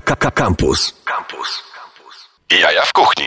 Campus. Campus. Jaja w kuchni.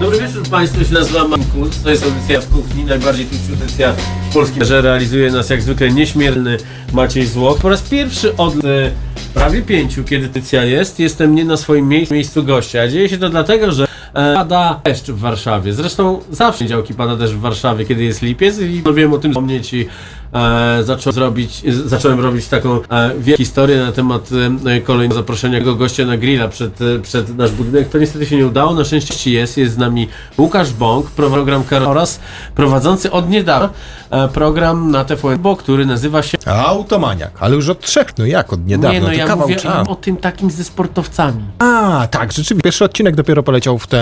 Dobry wieczór Państwu, się nazywam Mankus. To jest audycja w kuchni, najbardziej tuż audycja w polskiej, że realizuje nas jak zwykle nieśmiertelny Maciej Złoch. Po raz pierwszy od e, prawie pięciu, kiedy audycja jest, jestem nie na swoim miejscu, miejscu gościa. A dzieje się to dlatego, że e, pada deszcz w Warszawie. Zresztą zawsze działki pada deszcz w Warszawie, kiedy jest lipiec i no wiem o tym wspomnieć i e, zacząłem, zrobić, zacząłem robić taką e, wielką historię na temat e, kolejnego zaproszenia go gościa na grilla przed, e, przed nasz budynek. To niestety się nie udało. Na szczęście jest. Jest z nami Łukasz Bąk, program Karol oraz prowadzący od niedawna e, program na TVN, bo który nazywa się Automaniak, ale już od trzech, no jak, od niedawna, Nie, no to ja kawał mówię o tym takim ze sportowcami. A, tak, rzeczywiście. Pierwszy odcinek dopiero poleciał w, tę,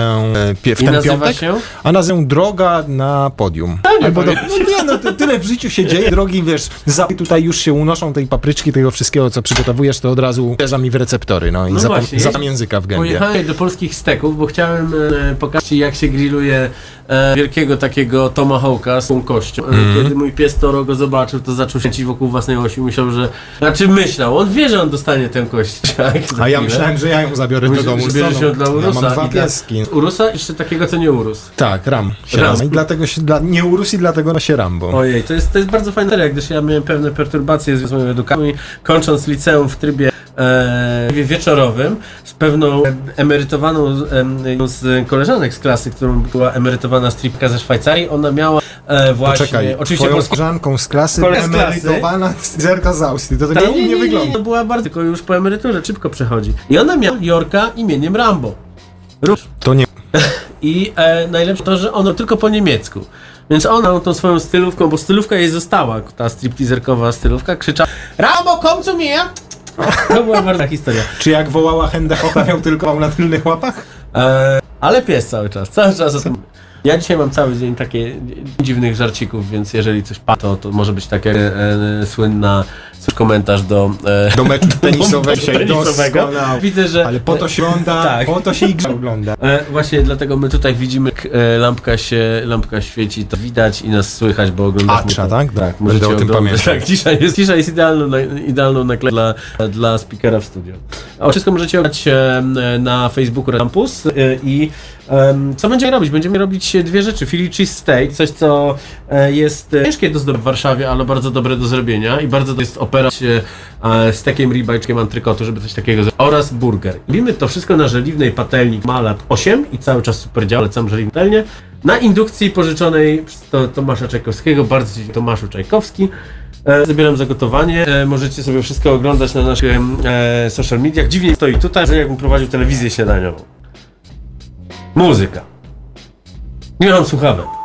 e, w ten nazywa piątek, się? a nazwę Droga na podium. Albo do, no nie, no ty- tyle w życiu się dzieje, drogi, wiesz, za, tutaj już się unoszą tej papryczki, tego wszystkiego, co przygotowujesz, to od razu uderza mi w receptory, no i No zapom- właśnie, zapam języka w gębie. Pojechałem do polskich steków, bo chciałem e, pokazać jak się grilluje e, wielkiego takiego tomahawka z tą kością. Mhm. Kiedy mój pies Toro go zobaczył, to zaczął kręcić wokół własnej osi. Myślał, że... Znaczy myślał, on wie, że on dostanie tę kość. tak, A ja myślałem, że ja ją zabiorę do Myślę, domu. że no, ją dla Ja Urusa. mam dwa pieski. Urusa jeszcze takiego, co nie urósł. Tak, ram. Się Ram. ram. I dlatego się, dla, nie urósł i dlatego no się ram, bo... Ojej, to jest, to jest bardzo fajna seria, gdyż ja miałem pewne perturbacje z moją edukacją kończąc liceum w trybie e, wieczorowym z pewną emerytowaną em, jedną z koleżanek z klasy, którą była emerytowana stripka ze Szwajcarii, ona miała e, właśnie, Poczekaj, oczywiście twoją polską koleżanką z klasy, klasy. emerytowana zerka z Austrii. To tak nie, nie, nie, wygląda. to była bardzo, tylko już po emeryturze szybko przechodzi. I ona miała Jorka imieniem Rambo. Róż. To nie... I e, najlepsze to, że ono tylko po niemiecku. Więc ona tą swoją stylówką, bo stylówka jej została, ta stripteaserkowa stylówka, krzyczała Rambo, komm zu mir! To była bardzo historia. Czy jak wołała Hendechocha, miał tylko na tylnych łapach? E, ale pies cały czas, cały czas. Ja dzisiaj mam cały dzień takie dziwnych żarcików, więc jeżeli coś pa, to, to może być takie e, słynna słynny komentarz do, e, Do meczu tenisowego. tenisowego. Doskonał. Widzę, że Ale po to się ogląda, Tak. po to się i grze ogląda. E, właśnie dlatego my tutaj widzimy, jak e, lampka się, lampka świeci, to widać i nas słychać, bo oglądamy. Atrza, to. tak? Tak, Będę możecie o tym pamiętał. Tak, cisza jest, cisza jest idealną, na- idealną naklejką dla, dla speakera w studio. A wszystko możecie oglądać e, na Facebooku Campus e, i co będziemy robić? Będziemy robić dwie rzeczy. Philly cheese steak, coś co jest ciężkie do zdobycia w Warszawie, ale bardzo dobre do zrobienia i bardzo to jest operać e, stekiem ribajczkiem antrykotu, żeby coś takiego zrobić. Oraz burger. Robimy to wszystko na żeliwnej patelni ma lat 8 i cały czas super działa, lecam żeliwną patelnię. Na indukcji pożyczonej przez to, Tomasza Czajkowskiego, bardzo Tomaszu Czajkowski. E, Zabieram za gotowanie. E, możecie sobie wszystko oglądać na naszych social mediach. Dziwnie stoi tutaj, że jakbym prowadził telewizję śniadaniową. Muzyka. Nie mam słuchawek.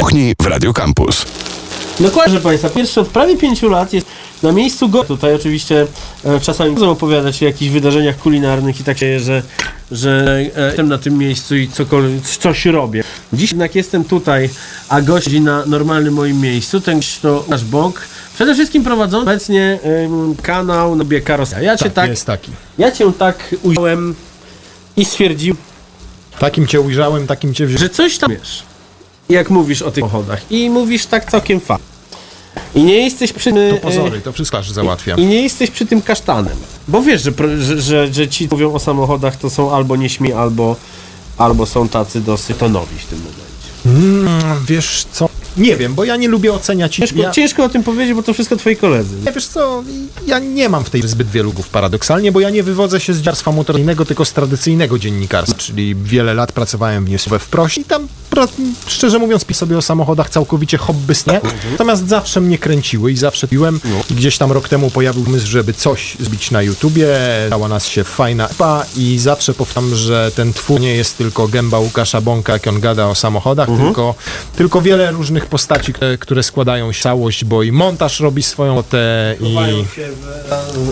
Kuchni w Radio Campus. Dokładnie, proszę Państwa, pierwszy od prawie pięciu lat jest na miejscu go. Tutaj oczywiście e, czasami chcę opowiadać o jakichś wydarzeniach kulinarnych i tak się, że, że e, jestem na tym miejscu i cokolwiek, coś robię. Dziś jednak jestem tutaj, a gości na normalnym moim miejscu. Ten gość to nasz Bąk. Przede wszystkim prowadzą obecnie em, kanał Nobie Karosa. Ja cię Tak, tak, jest taki. ja cię tak ująłem i stwierdził, Takim cię ujrzałem, takim cię wziąłem. że coś tam wiesz, jak mówisz o tych samochodach. I mówisz tak całkiem fa. I nie jesteś przy tym. To pozory, to wszystko aż załatwiam. I nie jesteś przy tym kasztanem. Bo wiesz, że, że, że, że ci mówią o samochodach, to są albo nieśmi, albo, albo są tacy dosyć tonowi w tym momencie. Mm, wiesz co? Nie wiem, bo ja nie lubię oceniać. Ciężko, ja, ciężko o tym powiedzieć, bo to wszystko twoi koledzy. Nie, wiesz co, ja nie mam w tej zbyt wielu lugów paradoksalnie, bo ja nie wywodzę się z dziarstwa motoryjnego, tylko z tradycyjnego dziennikarstwa, czyli wiele lat pracowałem w Newswe w Prosi i tam, szczerze mówiąc, piszę sobie o samochodach całkowicie hobbystycznie, natomiast zawsze mnie kręciły i zawsze piłem. Gdzieś tam rok temu pojawił pomysł, żeby coś zbić na YouTubie, dała nas się fajna epa i zawsze powtarzam, że ten twór nie jest tylko gęba Łukasza Bąka, jak on gada o samochodach, tylko, tylko wiele różnych postaci, które, które składają się całość, bo i montaż robi swoją robotę i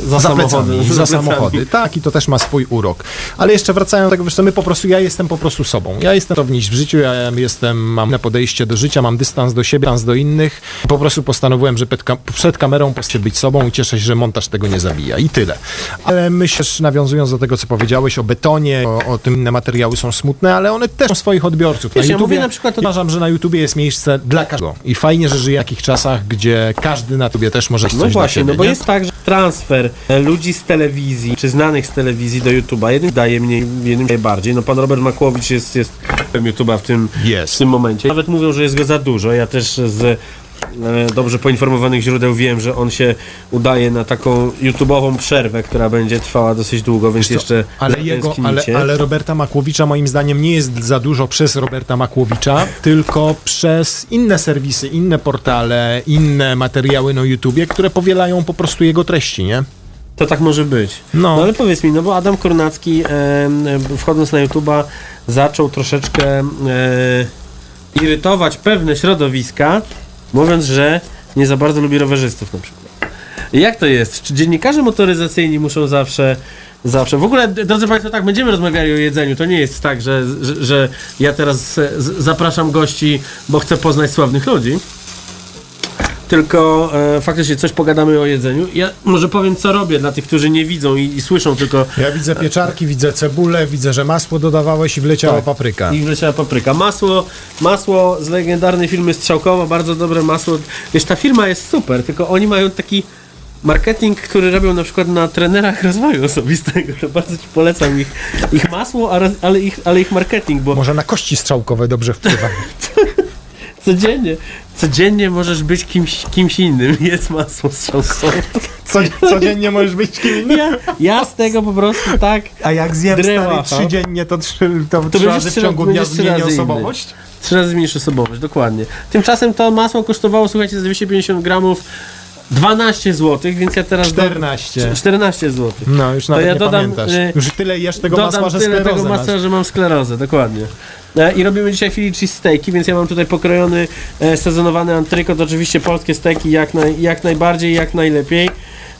Za, za samochody. plecami, za samochody. Tak, i to też ma swój urok. Ale jeszcze wracając do tego, wiesz my po prostu, ja jestem po prostu sobą. Ja jestem równiś w życiu, ja jestem, mam inne podejście do życia, mam dystans do siebie, dystans do innych. Po prostu postanowiłem, że przed, kam- przed kamerą chcę być sobą i cieszę się, że montaż tego nie zabija. I tyle. Ale myślę, że nawiązując do tego, co powiedziałeś o betonie, o, o tym inne materiały są smutne, ale one też są swoich odbiorców. Wiesz, ja mówię na przykład uważam, że na YouTubie jest miejsce dla każdego. I fajnie, że żyje w takich czasach, gdzie każdy na YouTubie też może coś No właśnie, siebie, no bo nie? jest tak, że transfer e, ludzi z telewizji, czy znanych z telewizji do YouTube'a, jeden daje mniej, jednym daje bardziej. No pan Robert Makłowicz jest, jest YouTube'a w tym, w tym momencie. Nawet mówią, że jest go za dużo. Ja też z dobrze poinformowanych źródeł wiem, że on się udaje na taką YouTube'ową przerwę, która będzie trwała dosyć długo, więc Co? jeszcze ale, jego, ale, ale Roberta Makłowicza moim zdaniem nie jest za dużo przez Roberta Makłowicza, tylko przez inne serwisy, inne portale, inne materiały na YouTubie, które powielają po prostu jego treści, nie? To tak może być. No. No, ale powiedz mi, no bo Adam Kornacki e, wchodząc na YouTube'a zaczął troszeczkę e, irytować pewne środowiska, mówiąc, że nie za bardzo lubi rowerzystów na przykład. Jak to jest? Czy dziennikarze motoryzacyjni muszą zawsze Zawsze. W ogóle, drodzy Państwo, tak, będziemy rozmawiali o jedzeniu. To nie jest tak, że, że, że ja teraz e, zapraszam gości, bo chcę poznać sławnych ludzi. Tylko e, faktycznie coś pogadamy o jedzeniu. Ja może powiem, co robię dla tych, którzy nie widzą i, i słyszą tylko Ja widzę pieczarki, widzę cebulę, widzę, że masło dodawałeś i wleciała Tak. papryka. I wleciała papryka. Masło, masło z legendarnej firmy Strzałkowa, bardzo dobre masło. Wiesz, ta firma jest super, tylko oni mają taki marketing, który robią na przykład na trenerach rozwoju osobistego, to bardzo ci polecam ich, ich masło, ale ich, ale ich marketing, bo Może na kości strzałkowe dobrze wpływa. codziennie, codziennie możesz być kimś, kimś innym, jest masło strzałkowe. Co, codziennie możesz być kim innym. Ja, ja z tego po prostu tak A jak zjem Drewa, stary trzy dziennie, to trzy, to trzy będziesz razy w trzy- ciągu dnia trzy zmienię razy inny. osobowość? Trzy razy mniejsza osobowość, dokładnie. Tymczasem to masło kosztowało, słuchajcie, za 250 gramów 12 zł, więc ja teraz... 14. 14 zł. No, już nawet ja nie dodam, pamiętasz. y, Już tyle jesz tego Dodam masła, że tyle tego masła, masz. że mam sklerozę, dokładnie. E, I robimy dzisiaj cheese steaki, więc ja mam tutaj pokrojony e, sezonowany antrykot, oczywiście polskie steki jak, naj, jak najbardziej, jak najlepiej.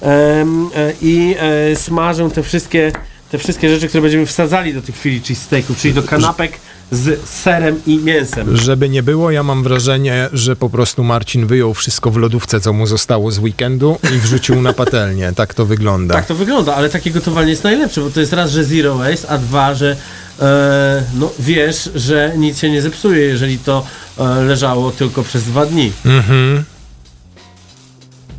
E, I e, smażę te wszystkie, te wszystkie rzeczy, które będziemy wsadzali do tych cheese steaków, czyli do kanapek z serem i mięsem. Żeby nie było, ja mam wrażenie, że po prostu Marcin wyjął wszystko w lodówce, co mu zostało z weekendu i wrzucił na patelnię. Tak to wygląda. Tak to wygląda, ale takie gotowanie jest najlepsze, bo to jest raz, że zero waste, a dwa, że e, no, wiesz, że nic się nie zepsuje, jeżeli to e, leżało tylko przez dwa dni. Mhm.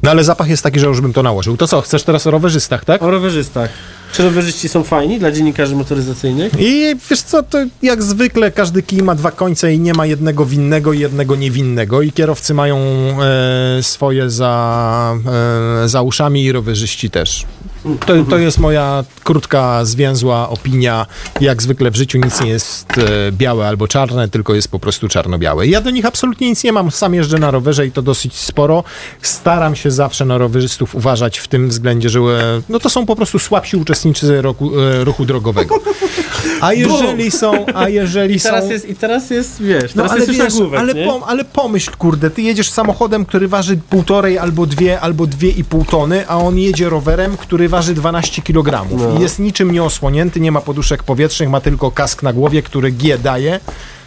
No ale zapach jest taki, że już bym to nałożył. To co, chcesz teraz o rowerzystach, tak? O rowerzystach. Czy rowerzyści są fajni dla dziennikarzy motoryzacyjnych? I wiesz co, to jak zwykle każdy kij ma dwa końce i nie ma jednego winnego i jednego niewinnego i kierowcy mają e, swoje za, e, za uszami i rowerzyści też. To, to jest moja krótka, zwięzła opinia. Jak zwykle w życiu nic nie jest e, białe albo czarne, tylko jest po prostu czarno-białe. Ja do nich absolutnie nic nie mam. Sam jeżdżę na rowerze i to dosyć sporo. Staram się zawsze na rowerzystów uważać w tym względzie, że e, no to są po prostu słabsi uczestnicy roku, e, ruchu drogowego. A jeżeli są, a jeżeli I teraz są... jest, i teraz jest wiesz, No teraz ale jest wiesz, nagłówek, ale, pom, ale pomyśl, kurde, ty jedziesz samochodem, który waży półtorej albo dwie, albo dwie i pół tony, a on jedzie rowerem, który waży 12 kg. No. I jest niczym nieosłonięty, nie ma poduszek powietrznych, ma tylko kask na głowie, który G daje.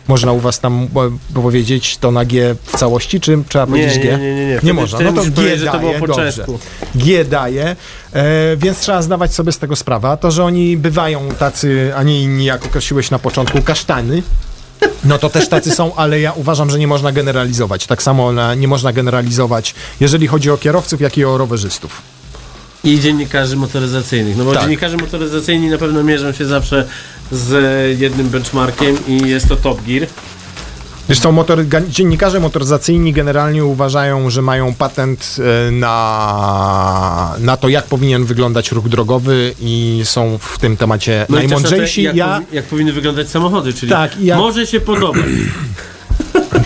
Można u was tam powiedzieć to na G w całości, czy trzeba Nie, powiedzieć nie, G? nie, nie, nie. Nie Wtedy- można. No to G że to daje, było po dobrze. G daje, e, więc trzeba zdawać sobie z tego sprawę. A to, że oni bywają tacy, a nie inni, jak określiłeś na początku, kasztany, no to też tacy są, ale ja uważam, że nie można generalizować. Tak samo na, nie można generalizować, jeżeli chodzi o kierowców, jak i o rowerzystów. I dziennikarzy motoryzacyjnych. No bo Tak. dziennikarze motoryzacyjni na pewno mierzą się zawsze z jednym benchmarkiem i jest to Top Gear. Zresztą motor, dziennikarze motoryzacyjni generalnie uważają, że mają patent e, na, na to, jak powinien wyglądać ruch drogowy i są w tym temacie No najmądrzejsi. jak, ja, powi- jak powinny wyglądać samochody, czyli Tak, i jak- może się podobać.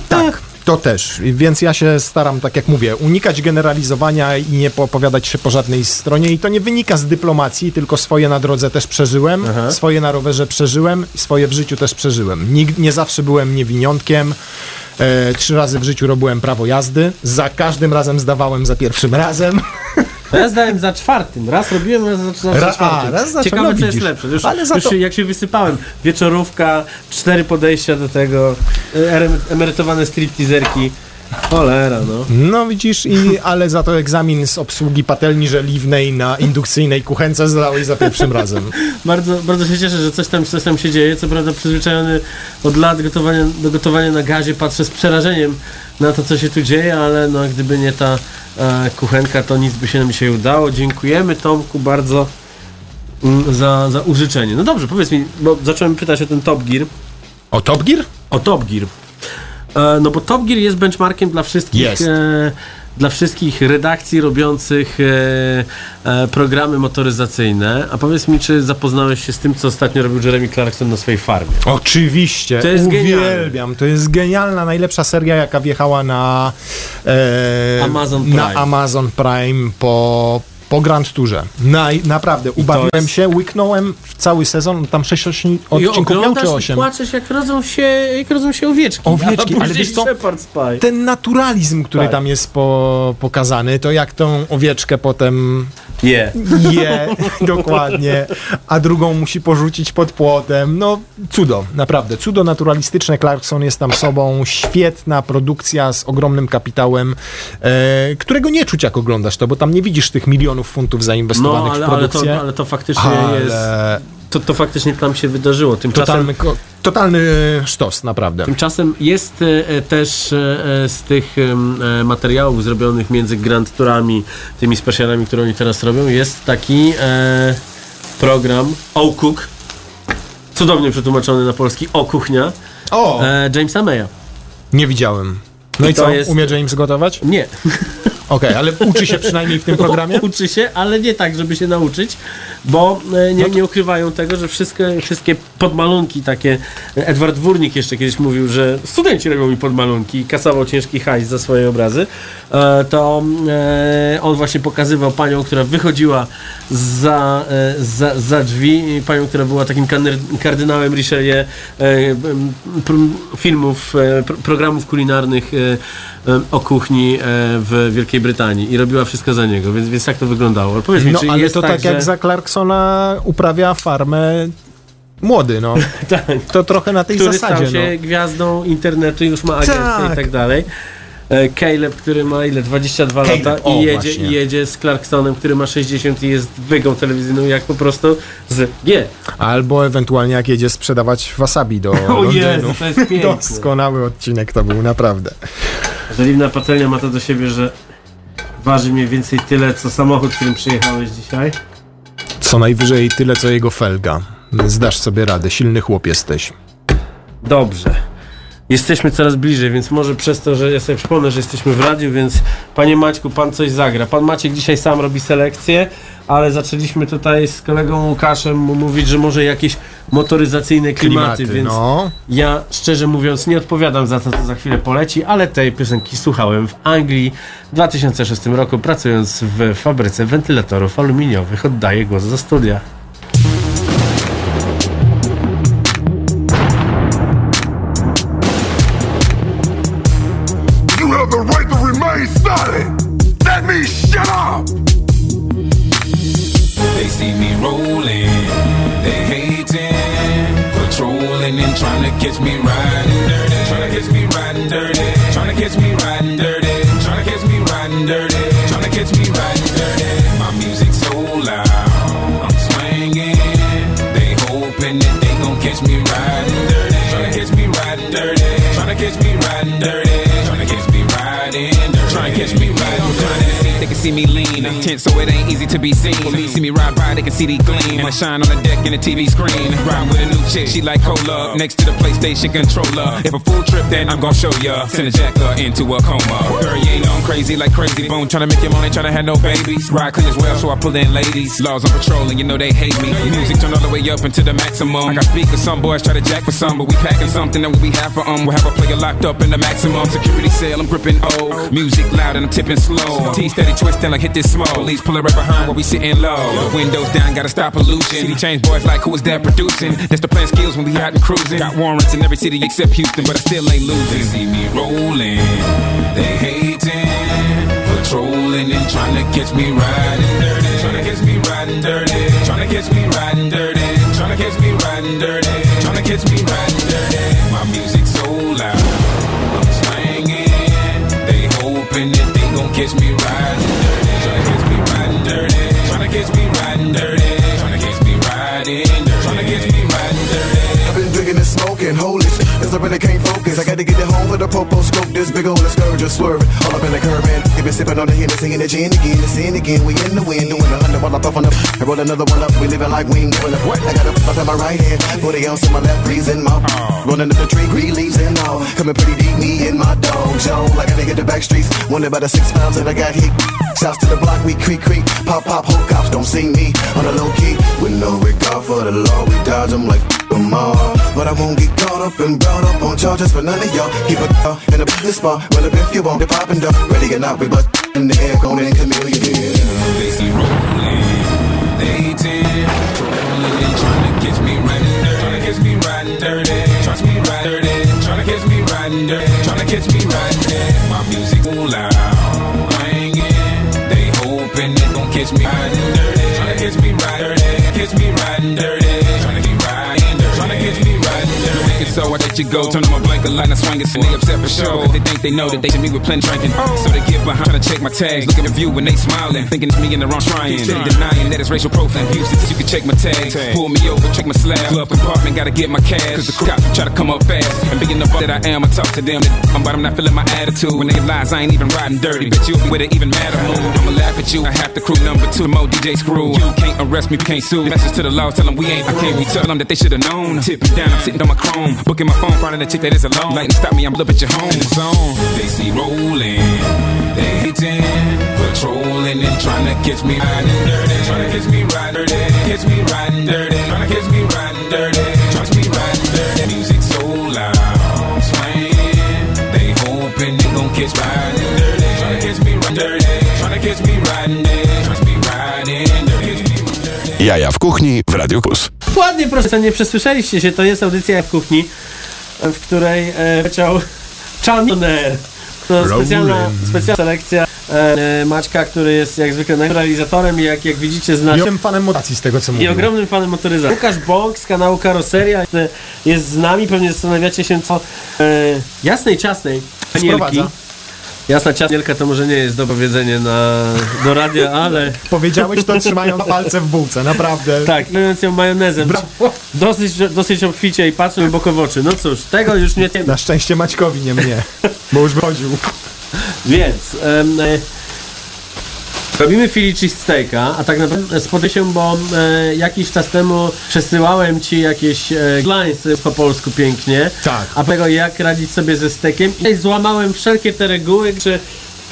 Tak, to też. Więc ja się staram, tak jak mówię, unikać generalizowania i nie opowiadać się po żadnej stronie. I to nie wynika z dyplomacji, tylko swoje na drodze też przeżyłem, Aha. swoje na rowerze przeżyłem, swoje w życiu też przeżyłem. Nig- nie zawsze byłem niewiniątkiem. E, trzy razy w życiu robiłem prawo jazdy. Za każdym razem zdawałem za pierwszym razem. Ja zdałem za czwartym. Raz robiłem, raz za, za, za czwartym. a, raz za- Ciekawe, no co jest lepsze. Już, Ale za już to- jak się wysypałem, wieczorówka, cztery podejścia do tego, e, emerytowane stripteaserki. Cholera, no. No widzisz, i, ale za to egzamin z obsługi patelni żeliwnej na indukcyjnej kuchence zdałeś za pierwszym razem. Bardzo, bardzo się cieszę, że coś tam, coś tam się dzieje. Co prawda przyzwyczajony od lat gotowania, do gotowania na gazie patrzę z przerażeniem na to, co się tu dzieje, ale no, gdyby nie ta e, kuchenka, to nic by się nam dzisiaj udało. Dziękujemy Tomku bardzo mm, za, za użyczenie. No dobrze, powiedz mi, bo zacząłem pytać o ten Top Gear. O Top Gear? O Top Gear. E, no bo Top Gear jest benchmarkiem dla wszystkich. Jest. E, dla wszystkich redakcji robiących e, programy motoryzacyjne. A powiedz mi, czy zapoznałeś się z tym, co ostatnio robił Jeremy Clarkson na swojej farmie? Oczywiście, To jest uwielbiam. To jest genialna, najlepsza seria, jaka wjechała na e, Amazon na Prime. Amazon Prime po, po Grand Tourze. Naj, naprawdę, ubawiłem jest- się, łyknąłem w cały sezon, tam 6 odcinków miał, czy oglądasz i 8. płaczesz, jak rodzą się, jak rodzą się owieczki. Owieczki, a ale wiesz co? Ten naturalizm, który Tak. tam jest po, pokazany, to jak tą owieczkę potem Je. je, dokładnie, a drugą musi porzucić pod płotem. No, cudo, naprawdę. Cudo naturalistyczne. Clarkson jest tam sobą. Świetna produkcja z ogromnym kapitałem, e, którego nie czuć, jak oglądasz to, bo tam nie widzisz tych milionów funtów No, zainwestowanych ale, w ale, produkcję. to, ale to faktycznie Ale jest to, to faktycznie tam się wydarzyło. Tymczasem, Totalny, totalny sztos, naprawdę. tymczasem jest e, e, też e, e, z tych e, materiałów zrobionych między Grand Tourami, tymi specialami, które oni teraz robią, jest taki e, program O Cook, cudownie przetłumaczony na polski O Kuchnia, O! e, Jamesa Maya. Nie widziałem. No i, I co, jest- umie James gotować? Nie. Okej, ale uczy się przynajmniej w tym programie? Uczy się, ale nie tak, żeby się nauczyć, bo e, nie, nie ukrywają tego, że wszystkie, wszystkie podmalunki takie. Edward Wórnik jeszcze kiedyś mówił, że studenci robią mi podmalunki i kasował ciężki hajs za swoje obrazy. E, to e, on właśnie pokazywał panią, która wychodziła za, e, za, za drzwi, panią, która była takim kardynałem Richelieu e, filmów, e, pr- programów kulinarnych e, e, o kuchni e, w Wielkiej Brytanii i robiła wszystko za niego, więc, więc tak to wyglądało. Ale Powiedz mi, No czy ale jest to tak, tak, jak że... za Clarksona uprawia farmę młody, no. tak, To trochę na tej który zasadzie, stał się no. gwiazdą internetu, już ma agencję Tak. i tak dalej. E, Caleb, który ma ile? 22 Caleb, lata o, i jedzie, właśnie. i jedzie z Clarksonem, który ma 60 i jest wygą telewizyjną jak po prostu z G. Albo ewentualnie jak jedzie sprzedawać wasabi do O Londynu. Jezu, to jest piękne. Doskonały odcinek to był, naprawdę. Żeliwna patelnia ma to do siebie, że waży mniej więcej tyle, co samochód, którym przyjechałeś dzisiaj. Co najwyżej tyle, co jego felga. Zdasz sobie radę, silny chłop jesteś. Dobrze. Jesteśmy coraz bliżej, więc może przez to, że ja sobie przypomnę, że jesteśmy w radiu, więc panie Maćku, pan coś zagra. Pan Maciek dzisiaj sam robi selekcję, ale zaczęliśmy tutaj z kolegą Łukaszem mówić, że może jakieś motoryzacyjne klimaty, Klimaty, więc no. ja szczerze mówiąc nie odpowiadam za to, co za chwilę poleci, ale tej piosenki słuchałem w Anglii w 2006 roku, pracując w fabryce wentylatorów aluminiowych. Oddaję głos za studia. Ain't easy to be seen. See me the gleam. I shine on the deck in the TV screen. Ride with a new chick, she like cola. Next to the PlayStation controller. If a full trip, then I'm gon' show ya. Send a jacker into a coma. Girl, you ain't on crazy like crazy bone. Tryna make your money, tryna have no babies. Ride clean as well, so I pull in ladies. Laws on patrol, and you know they hate me. Music turn all the way up into the maximum. I got speakers, some boys try to jack for some, but we packing something that will be half for um. We'll have a player locked up in the maximum security cell. I'm gripping O. Music loud and I'm tipping slow. T steady twisting like hit this small. Police pulling right behind while we sitting low. Windows down, gotta stop pollution. City change boys like who is that producing? That's the plan skills when we out and cruising. Got warrants in every city except Houston, but I still ain't They losing. see me rolling, they hating, patrolling and trying to catch me riding dirty, trying to catch me riding dirty, trying to catch me riding dirty, trying to catch me riding dirty, trying to catch me riding dirty. My music popo scope, this big old scourge just swerving. All up in the curb, man. They been sipping on the Hennessy and the gin again, the sin again. We in the wind, doing a hundred while I puff on the. I roll another one up, we living like we ain't giving up. I got a puff in my right hand, 40 ounce in my left, freezing mouth. Rolling up the tree, green leaves and all. Coming pretty deep, me and my dog, Joe. Like I gotta the back streets, wondered about the six pounds that I got hit. Shouts to the block, we creak, creak. Pop, pop, whole cops don't see me on the low key. With no regard for the law, we dodge them like them all. But I won't get caught up and brought up on charges for none of y'all. Keep a uh, in a business spot. Well, if you want to pop and up, ready or not, we bust in the air, going in chameleon. They see rolling, they patrolling and trying to catch me riding dirty, catch me riding dirty, catch me riding dirty, trying to catch me riding dirty, trying to catch me riding dirty. My music loud, ringing. They hoping they gon' catch me let you go. Turn on my blanket line and swing it, and they upset for sure. They think they know that they should me with plenty drinking. So they get behind, trying to check my tags. Look at the view when they smiling, thinking it's me in the wrong trying. Steady denying that it's racial profile. Houston, you can check my tags. Pull me over, check my slab. Club compartment, gotta get my cash. Cause the cops try to come up fast. And being the fuck that I am, I talk to them. I'm but I'm not feeling my attitude. When they lies, I ain't even riding dirty. Bet you'll be with it even madder mood. I'ma laugh at you. I have to crew number two. Mo DJ screw. You can't arrest me, can't sue. Message to the law, tell them we ain't. I can't be tell them that they should have known. Tipping down, I'm sitting on my chrome. Booking my phone, finding a chick that is alone. Lightning stop me, I'm up at your home zone. They see rolling, they hating, patrolling and trying to catch me riding dirty. Trying to catch me riding dirty. Catch me riding dirty. Trying to catch me riding dirty. Catch me riding dirty. Music so loud, swaying. They hoping they gon' catch riding dirty. Trying to catch me riding dirty. Trying to catch me riding dirty. Riding dirty. Jaja w kuchni w Radio Plus. Ładnie, proszę, nie przesłyszeliście się, to jest audycja w kuchni, w której e, leciał Channer. To specjalna, specjalna selekcja e, Maćka, który jest jak zwykle realizatorem i jak, jak widzicie zna Jestem fanem motacji z tego, co i mówię. ogromnym fanem motoryzacji. Łukasz Bąk z kanału Karoseria jest, z nami, pewnie zastanawiacie się co e, jasnej, ciasnej anielki. Sprowadza. Jasna ciasnielka to może nie jest do powiedzenia na, do radia, ale Powiedziałeś to trzymając palce w bułce, naprawdę. tak, klejąc ją majonezem. Brawo. Dosyć, dosyć obficie i patrzę głęboko w oczy. No cóż, tego już nie. Na szczęście Maćkowi, nie mnie, bo już wychodził. Więc em, e, robimy Philly cheesesteaka, a tak naprawdę spotkaj się, bo e, jakiś czas temu przesyłałem ci jakieś e, glines po polsku pięknie, Tak. a tego jak radzić sobie ze stekiem i złamałem wszelkie te reguły, że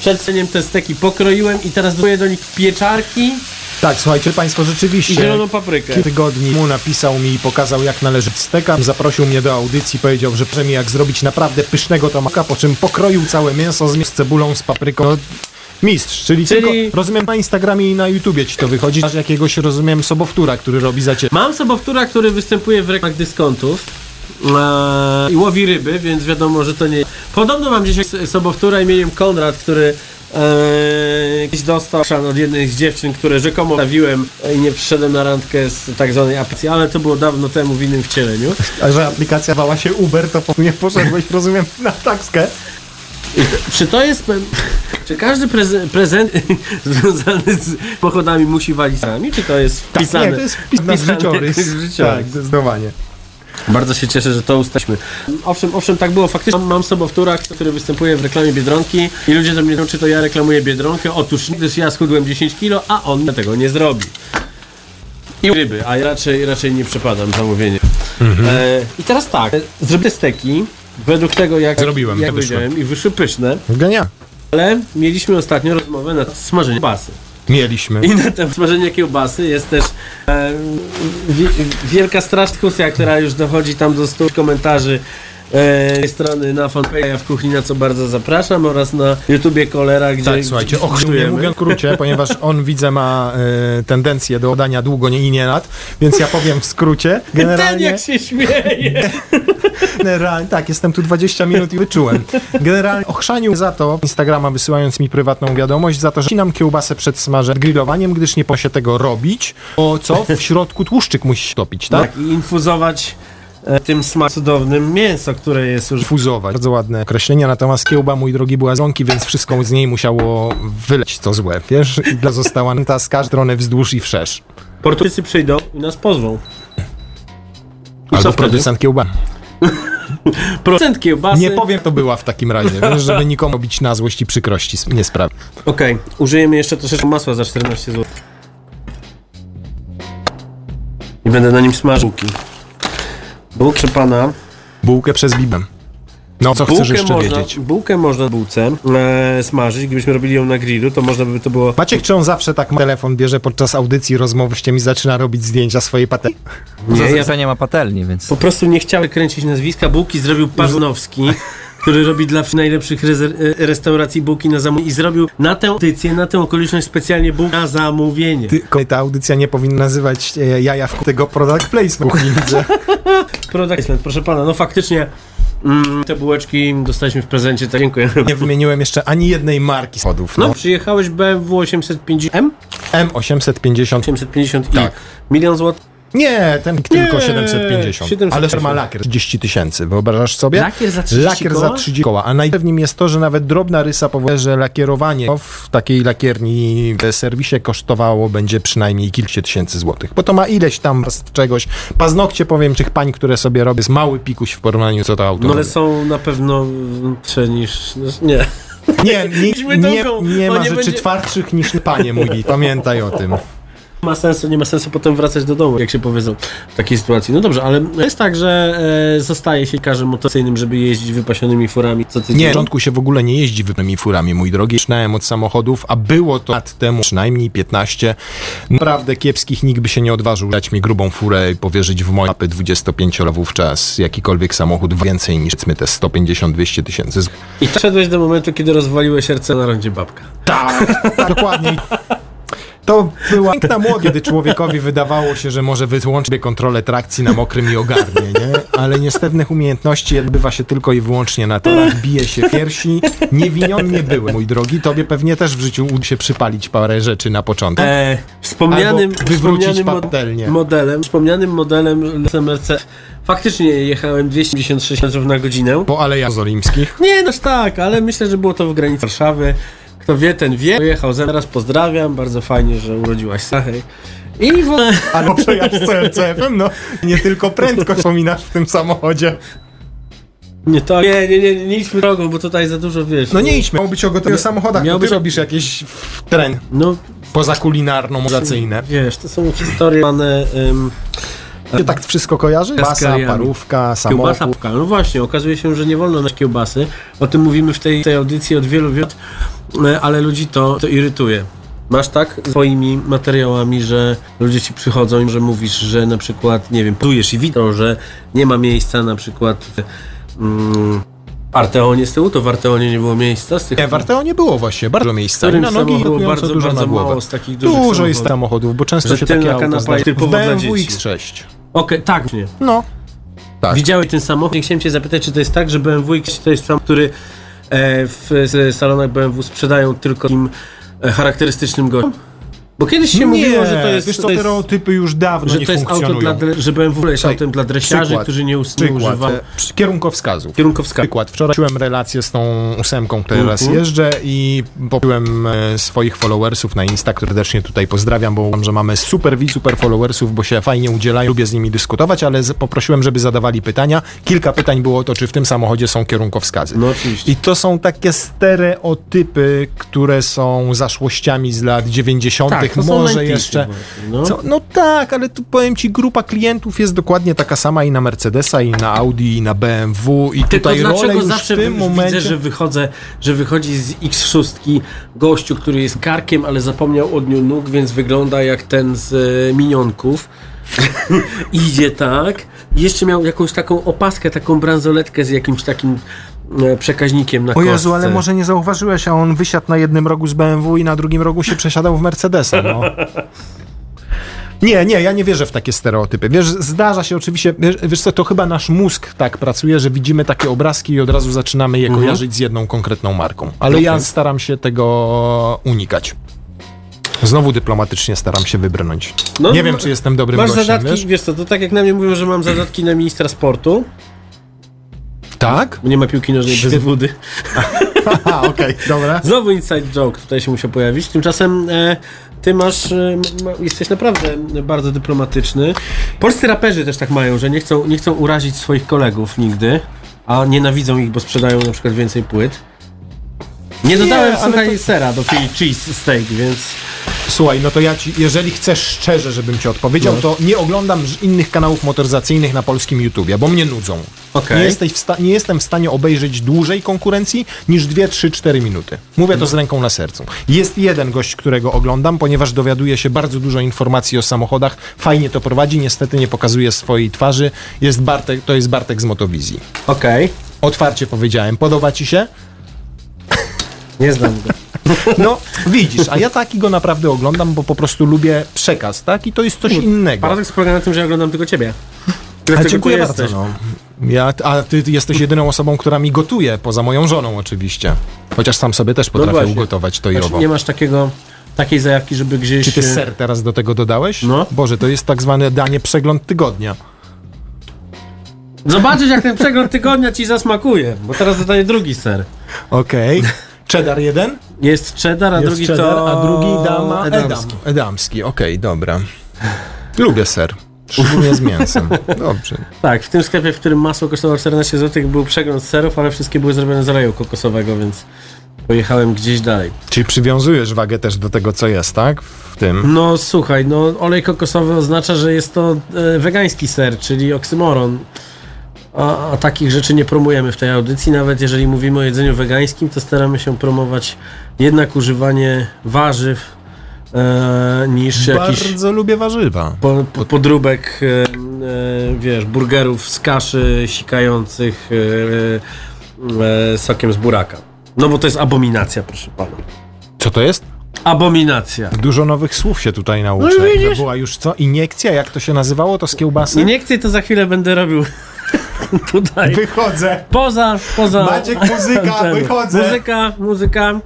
przed ceniem te steki pokroiłem i teraz dodaję do nich pieczarki Tak, słuchajcie Państwo, i rzeczywiście. zieloną paprykę. Kilka tygodni mu napisał mi i pokazał jak należy steka. Zaprosił mnie do audycji, powiedział, że pokaże mi jak zrobić naprawdę pysznego tomaka, po czym pokroił całe mięso z z cebulą, z papryką. No, mistrz, czyli, Czyli- tylko, rozumiem na Instagramie i na YouTubie ci to wychodzi. Masz jakiegoś, rozumiem, sobowtóra, który robi za ciebie. Mam sobowtóra, który występuje w reklamach dyskontów eee, i łowi ryby, więc wiadomo, że to nie... Podobno mam gdzieś sobowtóra imieniem Konrad, który eee, gdzieś dostał szan od jednej z dziewczyn, które rzekomo stawiłem i nie przyszedłem na randkę z tak zwanej aplikacji, ale to było dawno temu w innym wcieleniu. A że aplikacja wała się Uber, to po nie poszedłeś, rozumiem, na takskę. Czy to jest... Czy każdy preze- prezent związany z pochodami musi walić sami, czy to jest wpisane? Tak, Nie, to jest wpisane życiorys. w życiorys. Tak, zdecydowanie. Bardzo się cieszę, że to ustaliśmy. Owszem, owszem, tak było. Faktycznie mam, mam sobowtóra, który występuje w reklamie Biedronki i ludzie do mnie mówią, czy to ja reklamuję Biedronkę. Otóż gdyż ja schudłem 10 kilo, a on tego nie zrobi. I ryby, a ja raczej, raczej nie przepadam zamówienie. E, I teraz tak, e, zrobię steki według tego, jak, Zrobiłem, jak to powiedziałem, i wyszły pyszne, Genia. ale mieliśmy ostatnio rozmowę na smażenie kiełbasy. Mieliśmy. I na temat smażenia kiełbasy jest też e, wi- wielka straszna dyskusja, która już dochodzi tam do 100 komentarzy e, strony na fanpage'a w kuchni, na co bardzo zapraszam oraz na YouTubie Kolera, gdzie Tak, słuchajcie, mówiąc w skrócie, ponieważ on widzę ma e, tendencję do odania długo nie, i nie lat, więc ja powiem w skrócie. Ten Generalnie, jak się śmieje! generalnie, tak, jestem tu 20 minut i wyczułem. Generalnie ochrzanił za to Instagrama wysyłając mi prywatną wiadomość, za to, że ścinam kiełbasę przed smażem grillowaniem, gdyż nie po się tego robić, bo co? W środku tłuszczyk musi topić, tak? Tak, i infuzować tym smak cudownym mięso, które jest już Fuzować. Bardzo ładne określenia, natomiast kiełba, mój drogi, była złąki, więc wszystko z niej musiało wyleć, co złe, wiesz? I dla została ta z każdej strony wzdłuż i wszerz. Portugalczycy przyjdą i nas pozwą. I Albo producent kiełba. Procent kiełbasy. Nie powiem, to była w takim razie, wiesz, żeby nikomu bić na złość i przykrości nie sprawi. Okej, użyjemy jeszcze troszeczkę masła za 14 zł. I będę na nim smażył Bułkę pana. Bułkę przez bibę. No, co chcesz Bułkę jeszcze można, wiedzieć? bułkę można w bułce e, smażyć. Gdybyśmy robili ją na grillu, to można by to było... Maciek, czy on zawsze tak telefon bierze podczas audycji, rozmowy z i zaczyna robić zdjęcia swojej patelni? Nie, ja Nie, ma patelni, więc... po prostu nie chciałem kręcić nazwiska. Bułki zrobił Parzynowski, który robi dla najlepszych e, restauracji bułki na zamówienie. I zrobił na tę edycję, na tę okoliczność specjalnie bułkę na zamówienie. Ty, ta audycja nie powinna nazywać e, jaja w tego product placement. widzę. Product placement, proszę pana, no faktycznie mm, te bułeczki dostaliśmy w prezencie, tak dziękuję. Nie wymieniłem jeszcze ani jednej marki schodów. No, No. przyjechałeś BMW 850M? M850. 850 Tak. i milion złotych. Nie, ten tylko Nie, 750. 750. Ale firma lakier 30 tysięcy. Wyobrażasz sobie? Lakier za 30 Lakier za koła? 30 koła. A najpewniej jest to, że nawet drobna rysa powoduje, że lakierowanie w takiej lakierni w serwisie kosztowało będzie przynajmniej kilka tysięcy złotych. Bo to ma ileś tam czegoś. Paznokcie, powiem, tych pań, które sobie robię, jest mały pikuś w porównaniu co to auto No ale są na pewno lepsze niż... Nie. Nie, nie, nie, nie bo ma nie rzeczy będzie- twardszych niż panie mój. Pamiętaj o tym. Nie ma sensu, nie ma sensu potem wracać do domu, jak się powiedzą w takiej sytuacji. No dobrze, ale jest tak, że e, zostaje się każdym motocyklem, żeby jeździć wypasionymi furami co tydzień. Nie, na początku się w ogóle nie jeździ wypnymi furami, mój drogi. Zaczynałem od samochodów, a było to lat temu przynajmniej 15. Naprawdę kiepskich nikt by się nie odważył dać mi grubą furę i powierzyć w moje mapy 25 wówczas jakikolwiek samochód więcej niż powiedzmy te 150-200 tysięcy. I tak szedłeś do momentu, kiedy rozwaliłeś serce na rondzie babka. Tak, dokładnie. To była piękna młodość, kiedy człowiekowi wydawało się, że może wyłączyć kontrolę trakcji na mokrym i ogarnie, nie? Ale niestewnych umiejętności odbywa się tylko i wyłącznie na torach, bije się piersi. Niewiniony nie byłem, mój drogi. Tobie pewnie też w życiu uda się przypalić parę rzeczy na początek. E, wspomnianym, Albo wywrócić wspomnianym patelnię. modelem, wspomnianym modelem Mercedes. Faktycznie jechałem 256 km na godzinę. Po Alejach Olimskich. Nie, no tak, ale myślę, że było to w granicy Warszawy. Kto wie, ten wie. Pojechał. Teraz pozdrawiam, bardzo fajnie, że urodziłaś Sachej. I w. Albo przejechać z CLCF-em, no. Nie tylko prędkość wspominasz w tym samochodzie. Nie, to, nie, nie, nie, nie idźmy drogą, bo tutaj za dużo wiesz. No nie idźmy. Miało być o gotowych samochodach, Miało to ty być- robisz jakieś tren No, pozakulinarno-mozacyjne. wiesz, to są historie one, um, Cię tak wszystko kojarzy? Masa, Kaskariami. parówka, Kiełbasa samochód. pka. No właśnie, okazuje się, że nie wolno na kiełbasy. O tym mówimy w tej, tej audycji od wielu lat, e, ale ludzi to, to irytuje. Masz tak z swoimi materiałami, że ludzie ci przychodzą i że mówisz, że na przykład, nie wiem, podujesz i widzą, że nie ma miejsca na przykład w mm, Arteonie z tyłu, to w Arteonie nie było miejsca z tych... Nie, w Arteo było właśnie bardzo miejsca. Na nogi było bardzo, dużo bardzo na głowę. mało z takich dużych Dużo samochodów. jest samochodów, bo często Że się takie auto kanapa BMW dzieci. X6. Okej, tak, nie. No. Tak. Widziałeś ten samochód i chciałem cię zapytać, czy to jest tak, że BMW X to jest samochód, który e, w salonach BMW sprzedają tylko takim e, charakterystycznym gościom? Bo kiedyś się mówiło, że to jest, wiesz co, to jest, stereotypy już dawno że nie to jest auto dla, że BMW jest autem dla dresiarzy, przykład, którzy nie, us- nie używają e, kierunkowskazów. kierunkowskazów. Przykład. Wczoraj czułem relację z tą ósemką, której Mhm. raz jeżdżę i popiłem e, swoich followersów na Insta, które serdecznie tutaj pozdrawiam, bo uważam, że mamy super widz, super followersów, bo się fajnie udzielają, lubię z nimi dyskutować, ale z- poprosiłem, żeby zadawali pytania. Kilka pytań było o to, czy w tym samochodzie są kierunkowskazy. No oczywiście. I to są takie stereotypy, które są zaszłościami z lat 90., Tak, to są może 90 jeszcze. no. Co? No tak, ale tu powiem ci, grupa klientów jest dokładnie taka sama i na Mercedesa, i na Audi, i na BMW, i Tylko tutaj rolę dlaczego już zawsze w tym widzę, momencie... że wychodzę, że wychodzi z X6 gościu, który jest karkiem, ale zapomniał od niu nóg, więc wygląda jak ten z e, minionków. Idzie tak. Jeszcze miał jakąś taką opaskę, taką bransoletkę z jakimś takim przekaźnikiem na O Jezu, kostce. ale może nie zauważyłeś, a on wysiadł na jednym rogu z BMW i na drugim rogu się przesiadał w Mercedesa, no. Nie, nie, ja nie wierzę w takie stereotypy. Wiesz, zdarza się oczywiście, wiesz, wiesz co, to chyba nasz mózg tak pracuje, że widzimy takie obrazki i od razu zaczynamy je kojarzyć z jedną konkretną marką. Ale ja staram się tego unikać. Znowu dyplomatycznie staram się wybrnąć. No, nie wiem, ma- czy jestem dobrym Masz gościem, zadatki, wiesz? wiesz? co, to tak jak na mnie mówią, że mam zadatki na ministra sportu, Tak? nie ma piłki nożnej bez wody. Okej, dobra. Znowu inside joke tutaj się musiał pojawić. Tymczasem e, ty masz, e, jesteś naprawdę bardzo dyplomatyczny. Polscy raperzy też tak mają, że nie chcą, nie chcą urazić swoich kolegów nigdy, a nienawidzą ich, bo sprzedają na przykład więcej płyt. Nie dodałem, Nie, słuchaj, to- sera do Philly Cheese Steak, więc... Słuchaj, no to ja ci, jeżeli chcesz szczerze, żebym ci odpowiedział, No. to nie oglądam innych kanałów motoryzacyjnych na polskim YouTubie, bo mnie nudzą. Okej. Nie, jesteś nie jestem w stanie obejrzeć dłużej konkurencji niż 2, 3, 4 minuty. Mówię to z ręką na sercu. Jest jeden gość, którego oglądam, ponieważ dowiaduje się bardzo dużo informacji o samochodach. Fajnie to prowadzi, niestety nie pokazuje swojej twarzy. Jest Bartek, to jest Bartek z Motowizji. Okej, Otwarcie powiedziałem. Podoba ci się? Nie znam go. No, widzisz, a ja taki go naprawdę oglądam, bo po prostu lubię przekaz, tak? I to jest coś innego. Paradoks polega na tym, że oglądam tylko ciebie. Dziękuję bardzo. No. Ja, a ty jesteś jedyną osobą, która mi gotuje, poza moją żoną oczywiście. Chociaż sam sobie też no potrafię no ugotować to i znaczy, owo. Nie masz takiego takiej zajawki, żeby gdzieś... Czy ty e, ser teraz do tego dodałeś? No. Boże, to jest tak zwane danie przegląd tygodnia. Zobaczysz, jak ten przegląd tygodnia ci zasmakuje, bo teraz dodaję drugi ser. Okej. Okay. cheddar jeden? Jest cheddar, a jest drugi cheddar, to... A drugi dama edamski. Edamski, okej, okay, dobra. Lubię ser. Szczególnie z mięsem. Dobrze. Tak, w tym sklepie, w którym masło kosztowało 14 zł, był przegląd serów, ale wszystkie były zrobione z oleju kokosowego, więc pojechałem gdzieś dalej. Czyli przywiązujesz wagę też do tego, co jest, tak? W tym. No słuchaj, no olej kokosowy oznacza, że jest to e, wegański ser, czyli oksymoron a, a, takich rzeczy nie promujemy w tej audycji. Nawet jeżeli mówimy o jedzeniu wegańskim, to staramy się promować jednak używanie warzyw e, niż Bardzo jakiś... Bardzo lubię warzywa. Po, po, podróbek, e, e wiesz, burgerów z kaszy sikających e, e, sokiem z buraka. No bo to jest abominacja, proszę pana. Co to jest? Abominacja. Dużo nowych słów się tutaj nauczę. No była już co? Iniekcja? Jak to się nazywało? To z kiełbasy? Iniekcję to za chwilę będę robił tutaj. Wychodzę. Poza, poza. Maciek, muzyka, wychodzę. Muzyka, muzyka.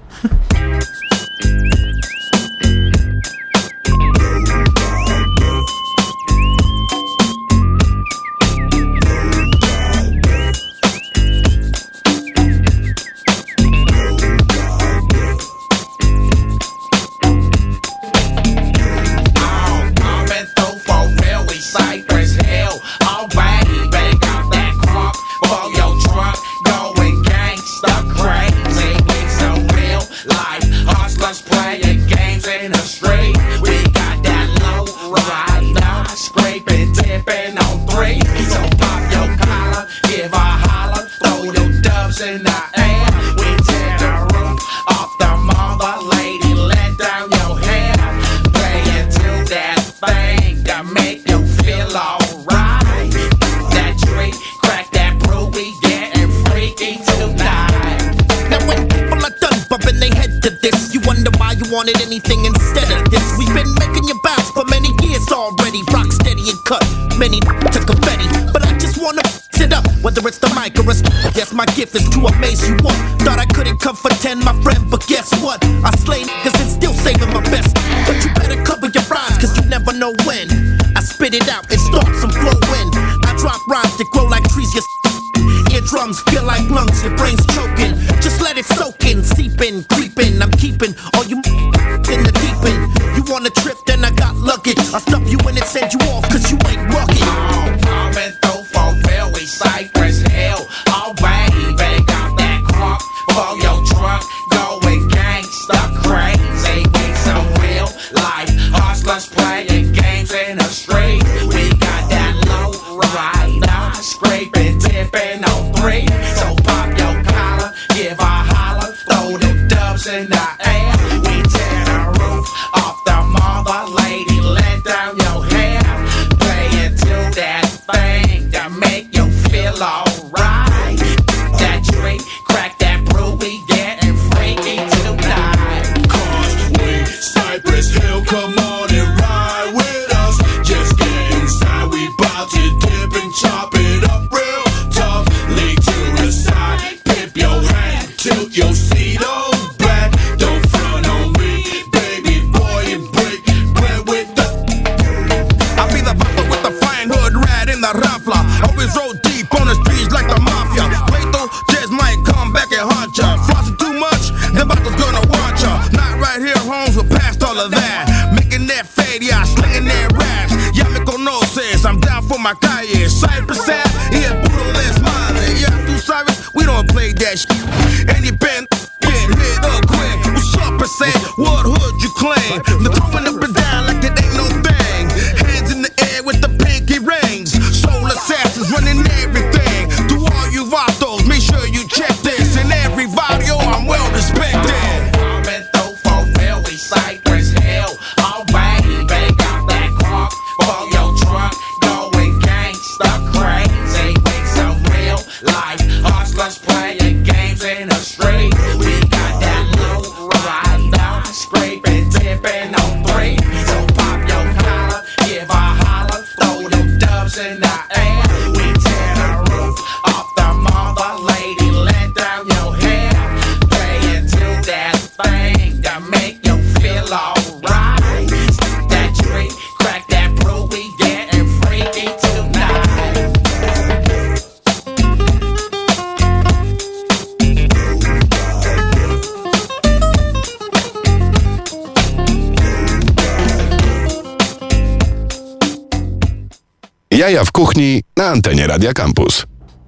Kuchni na antenie Radia Campus.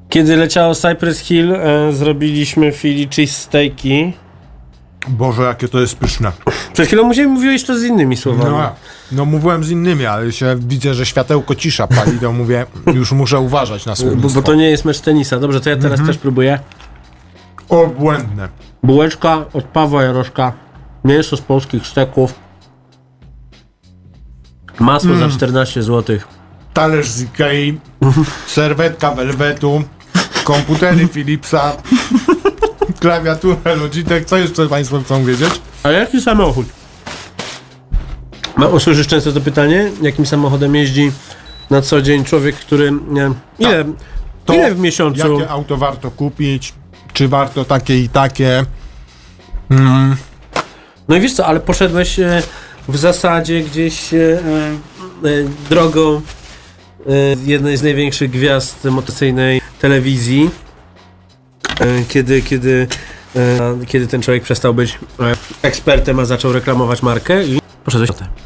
Kiedy leciało Cypress Hill, e, zrobiliśmy Philly cheesesteaki. Boże, jakie to jest pyszne. Przed chwilą musiałem mówiłeś to z innymi słowami. No, no mówiłem z innymi, ale się widzę, że światełko cisza pali, to mówię, już muszę uważać na bo, słownictwo. bo to nie jest mecz tenisa. Dobrze, to ja teraz też próbuję. Obłędne. Bułeczka od Pawła Jaroszka. Mięso z polskich steków. Masło za 14 zł. Talerz z Ikei, serwetka Velvetu, komputery Philipsa, klawiaturę Logitech. Co jeszcze Państwo chcą wiedzieć? A jaki samochód? Ma, usłyszysz często to pytanie? Jakim samochodem jeździ na co dzień człowiek, który... Nie, ile, To ile w miesiącu... Jakie auto warto kupić? Czy warto takie i takie? No i wiesz co, ale poszedłeś e, w zasadzie gdzieś e, e, drogą jednej z największych gwiazd motocyjnej telewizji, e, kiedy, kiedy, e, kiedy ten człowiek przestał być ekspertem, a zaczął reklamować markę i poszedłeś tym.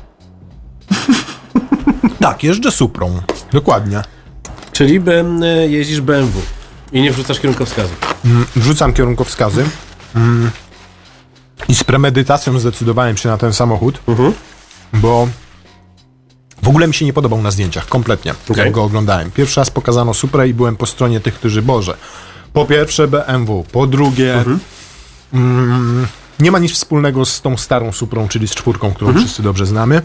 Tak, jeżdżę Suprą. Dokładnie. Czyli e, jeździsz BMW i nie wrzucasz kierunkowskazu. Wrzucam kierunkowskazy. Mm. I z premedytacją zdecydowałem się na ten samochód, bo w ogóle mi się nie podobał na zdjęciach, kompletnie, Okej. jak go oglądałem. Pierwszy raz pokazano Suprę i byłem po stronie tych, którzy, Boże, po pierwsze BMW, po drugie mm, nie ma nic wspólnego z tą starą Suprą, czyli z czwórką, którą wszyscy dobrze znamy.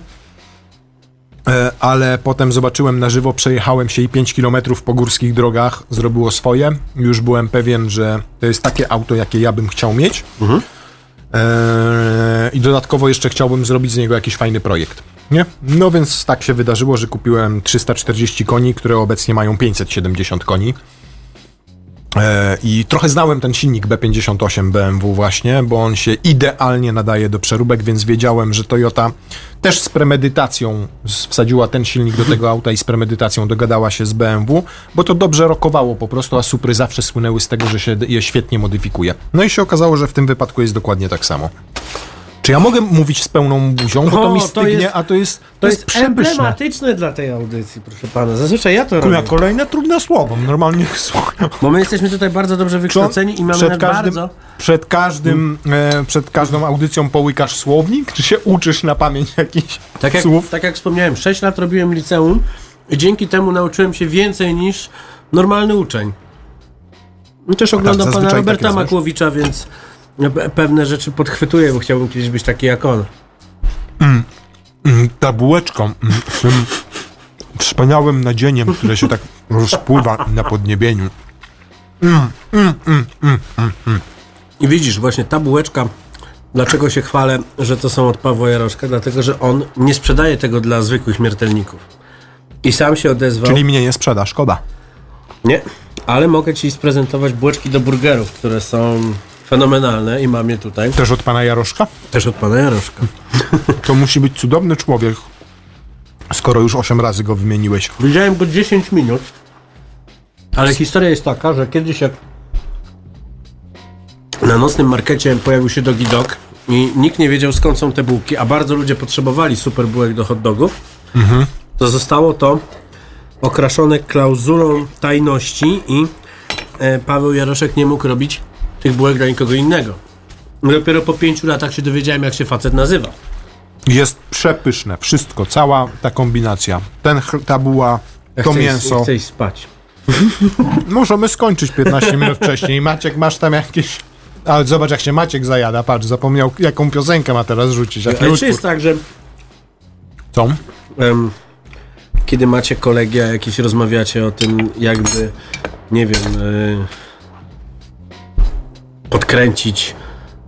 E, ale potem zobaczyłem na żywo, przejechałem się i 5 km po górskich drogach, zrobiło swoje. Już byłem pewien, że to jest takie auto, jakie ja bym chciał mieć. E, I dodatkowo jeszcze chciałbym zrobić z niego jakiś fajny projekt. Nie? No więc tak się wydarzyło, że kupiłem 340 koni, które obecnie mają 570 koni. E, I trochę znałem ten silnik B58 BMW właśnie, bo on się idealnie nadaje do przeróbek, więc wiedziałem, że Toyota też z premedytacją wsadziła ten silnik do tego auta i z premedytacją dogadała się z BMW, bo to dobrze rokowało po prostu, a Supry zawsze słynęły z tego, że się je świetnie modyfikuje. No i się okazało, że w tym wypadku jest dokładnie tak samo. Czy ja mogę mówić z pełną buzią, bo O, to mi to stygnie, jest- a to jest, to To jest, jest emblematyczne dla tej audycji, proszę pana. Zazwyczaj ja to robię. kolejne trudne słowo, normalnie słucham. Bo my jesteśmy tutaj bardzo dobrze wykształceni i mamy przed każdym, bardzo... przed każdym, e, przed każdą audycją połykasz słownik? Czy się uczysz na pamięć jakichś Tak jak, słów? tak jak wspomniałem, 6 lat robiłem liceum i dzięki temu nauczyłem się więcej niż normalny uczeń. I też oglądam pana Roberta tak? Makłowicza, więc pewne rzeczy podchwytuję, bo chciałbym kiedyś być taki jak on. Mm, Ta bułeczka mm, z tym wspaniałym nadzieniem, które się tak rozpływa na podniebieniu. I widzisz, właśnie ta bułeczka, dlaczego się chwalę, że to są od Pawła Jaroszka? Dlatego, że on nie sprzedaje tego dla zwykłych śmiertelników. I sam się odezwał. Czyli mnie nie sprzeda, szkoda. Nie, ale mogę ci sprezentować bułeczki do burgerów, które są fenomenalne i mam je tutaj. Też od pana Jaroszka? Też od pana Jaroszka. To musi być cudowny człowiek, skoro już 8 razy go wymieniłeś. Widziałem go 10 minut, ale historia jest taka, że kiedyś jak na nocnym markecie pojawił się Dogi Dog i nikt nie wiedział skąd są te bułki, a bardzo ludzie potrzebowali super bułek do hot dogów, to zostało to okraszone klauzulą tajności i e, Paweł Jaroszek nie mógł robić tych bułek dla nikogo innego. Dopiero po pięciu latach się dowiedziałem, jak się facet nazywa. Jest przepyszne, wszystko, cała ta kombinacja. Ten, ta buła, Ja to chcę iść- mięso. Chcę iść spać. Możemy skończyć 15 minut wcześniej. Maciek, masz tam jakieś... Ale zobacz, jak się Maciek zajada. Patrz, zapomniał, jaką piosenkę ma teraz rzucić. Ale czy utwór. jest tak, że Co? em, kiedy macie kolegia, jakieś rozmawiacie o tym, jakby, nie wiem, e, podkręcić,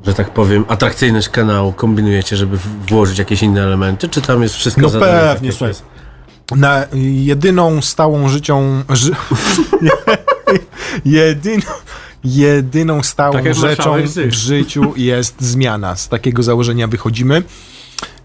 że tak powiem, atrakcyjność kanału, kombinujecie, żeby włożyć jakieś inne elementy, czy tam jest wszystko No pewnie, słuchaj. jest? Na jedyną stałą życią... Ży... jedyną, jedyną stałą Tak rzeczą w życiu jest zmiana. Z takiego założenia wychodzimy.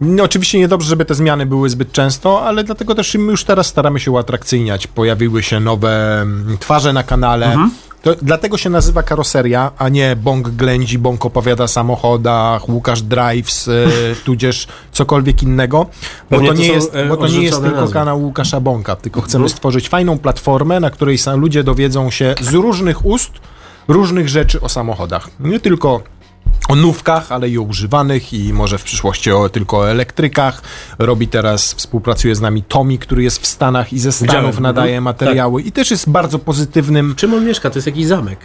No, oczywiście niedobrze, żeby te zmiany były zbyt często, ale dlatego też my już teraz staramy się uatrakcyjniać. Pojawiły się nowe mm, twarze na kanale. To, dlatego się nazywa karoseria, a nie Bąk ględzi, Bąk opowiada o samochodach, Łukasz Drives, e, tudzież cokolwiek innego, bo Pewnie to nie jest, e, bo to nie jest tylko nazwy. kanał Łukasza Bąka, tylko chcemy Mhm. stworzyć fajną platformę, na której ludzie dowiedzą się z różnych ust różnych rzeczy o samochodach. Nie tylko o nówkach, ale i o używanych i może w przyszłości o, tylko o elektrykach. Robi teraz, współpracuje z nami Tomi, który jest w Stanach i ze Stanów Widziałem, nadaje mhm. materiały i też jest bardzo pozytywnym Czym on mieszka? To jest jakiś zamek.